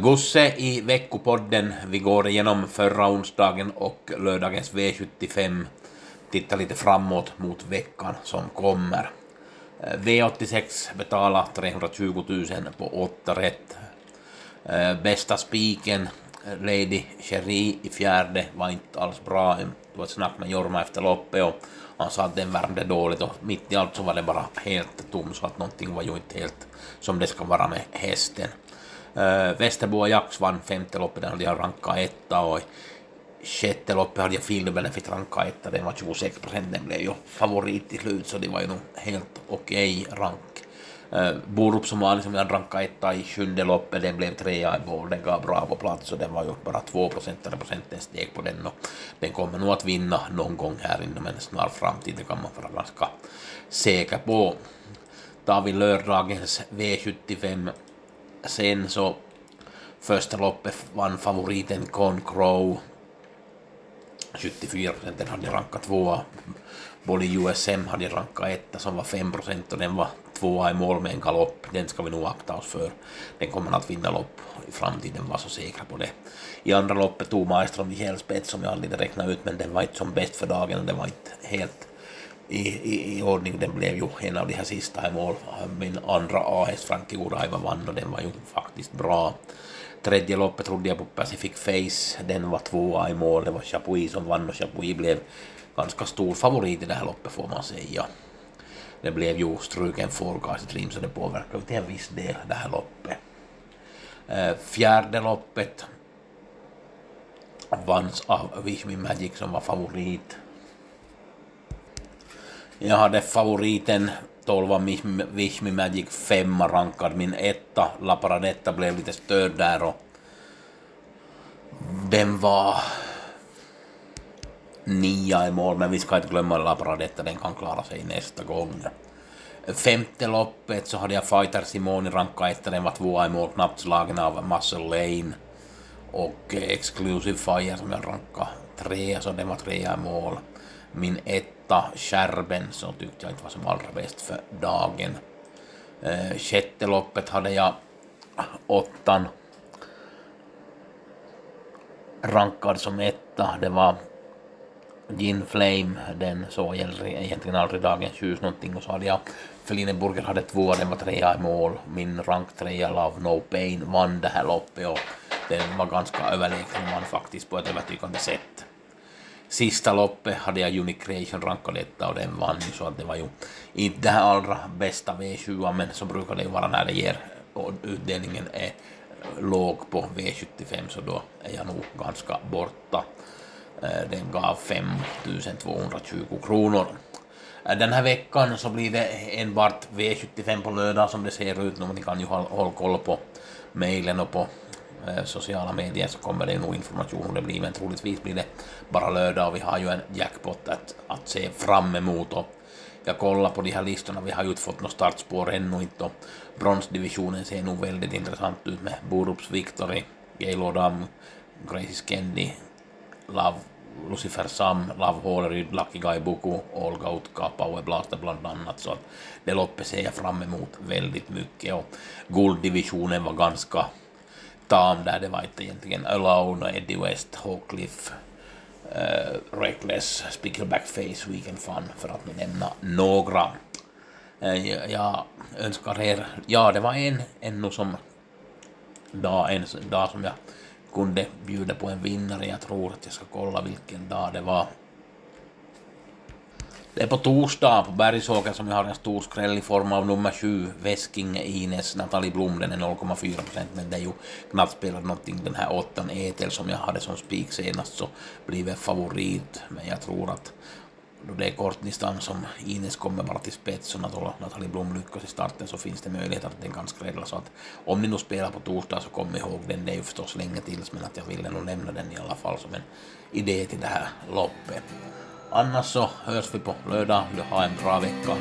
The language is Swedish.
Gosse i veckopodden. Vi går igenom förra onsdagen och lördagens V75. Tittar lite framåt mot veckan som kommer. Eh, V86 betalar 320 000 på 8 rätt. Eh, bästa spiken, eh, Lady Cherie i fjärde, var inte alls bra. Det var ett snack med Jorma efter loppet och han sa att den värmde dåligt och mitt i allt så var det bara helt tom så att någonting var ju inte helt som det ska vara med hästen. Uh, Västerbo och Jax vann femte loppet, där hade jag rankat etta och i sjätte loppet hade jag Field Benefit rankat etta, den var 26 procent, den blev ju favorit till slut så det var ju nog helt okej okay rank. Uh, Borup som var liksom jag rankade etta i sjunde loppet, den blev trea i mål, den gav bra på plats och den var ju bara 2 procent eller procenten steg på den och den kommer nog att vinna någon gång här inom en snar framtid, det kan man vara ganska säker på. Tar vi lördagens V75 Sen så första loppet vann favoriten Con Crow. 74 procenten hade rankat tvåa. Både USM hade rankat etta som var 5 procent och den var tvåa i mål med en galopp. Den ska vi nog akta oss för. Den kommer att vinna lopp i framtiden, var så säkra på det. I andra loppet tog Maestro Michael spets som jag aldrig räknat ut, men den var inte som bäst för dagen och den var inte helt i, i, i ordning. Den blev ju en av de här sista i mål. Min andra A-häst Frankie Uraiva vann och den var ju faktiskt bra. Tredje loppet trodde jag på Pacific Face, den var tvåa i mål. Det var Chapuis som vann och Chapuis blev ganska stor favorit i det här loppet får man säga. Det blev ju struken forecast dream så det påverkade till en viss del det här loppet. Eh, fjärde loppet vanns av Wish Me Magic som var favorit. Jag hade favoriten 12 Wish Me Magic 5 rankad. Min etta, La Paradetta, blev lite störd där och den var nia i mål, men vi ska inte glömma La Paradetta, den kan klara sig nästa gång. Femte loppet så hade jag Fighter Simone ranka etta, den var tvåa i mål, knappt slagen av Muscle Lane. Och Exclusive Fire som jag rankade trea, så den var trea i mål. Min etta, skärben så tyckte jag inte var som allra bäst för dagen. Eh, sjätte loppet hade jag åttan rankad som etta. Det var Gin Flame, den såg egentligen aldrig dagens ljus någonting och så hade jag Felineburger hade två, den var trea i mål. Min rank trea Love No Pain vann det här loppet och den var ganska överlägsen man faktiskt på ett övertygande sätt sista loppet hade jag Unique Creation rankat detta och den vann så att det var ju inte det här allra bästa V7 men så brukar det ju vara när det ger och utdelningen är låg på V75 så då är jag nog ganska borta. Eh, den gav 5220 kronor. Eh, den här veckan så blir det enbart V75 på lördag som det ser ut nu, ni kan ju hålla koll på mejlen och på Eh, sociala medier så kommer det nog information om det blir, men troligtvis blir det bara lördag och vi har ju en jackpot att, att se fram emot och jag kollar på de här listorna, vi har ju inte fått något startspår ännu inte och bronsdivisionen ser nog väldigt intressant ut med Borups Victory, Gaylord Am, Gracie Skendi, Love Lucifer Sam, Love Håleryd, Lucky Guy Buku, Olga Utka, Power Blaster bland annat. Så att det loppet ser jag fram emot väldigt mycket och gulddivisionen var ganska tam där det var inte egentligen Alone, Eddie West, Hawcliffe, uh, Reckless, Spickleback Face, Weekend Fun för att nu nämna några. Uh, jag önskar er, ja det var en ännu som dag, en dag som jag kunde bjuda på en vinnare. Jag tror att jag ska kolla vilken dag det var. Det är på torsdag på Bergsåker som vi har en stor skräll i form av nummer 7, Veskinge Ines, Nathalie Blom, den är 0,4 procent, men det är ju knappt spelat någonting. Den här åttan Etel som jag hade som spik senast så blir väl favorit, men jag tror att då det är kortdistans som Ines kommer bara till spets och Nathalie Blom lyckas i starten så finns det möjlighet att den kan skrälla. Så att om ni nu spelar på torsdag så kom ihåg den, det är ju förstås länge tills men att jag ville nog nämna den i alla fall som en idé till det här loppet. Annars så hörs vi på lördag. En bra vecka.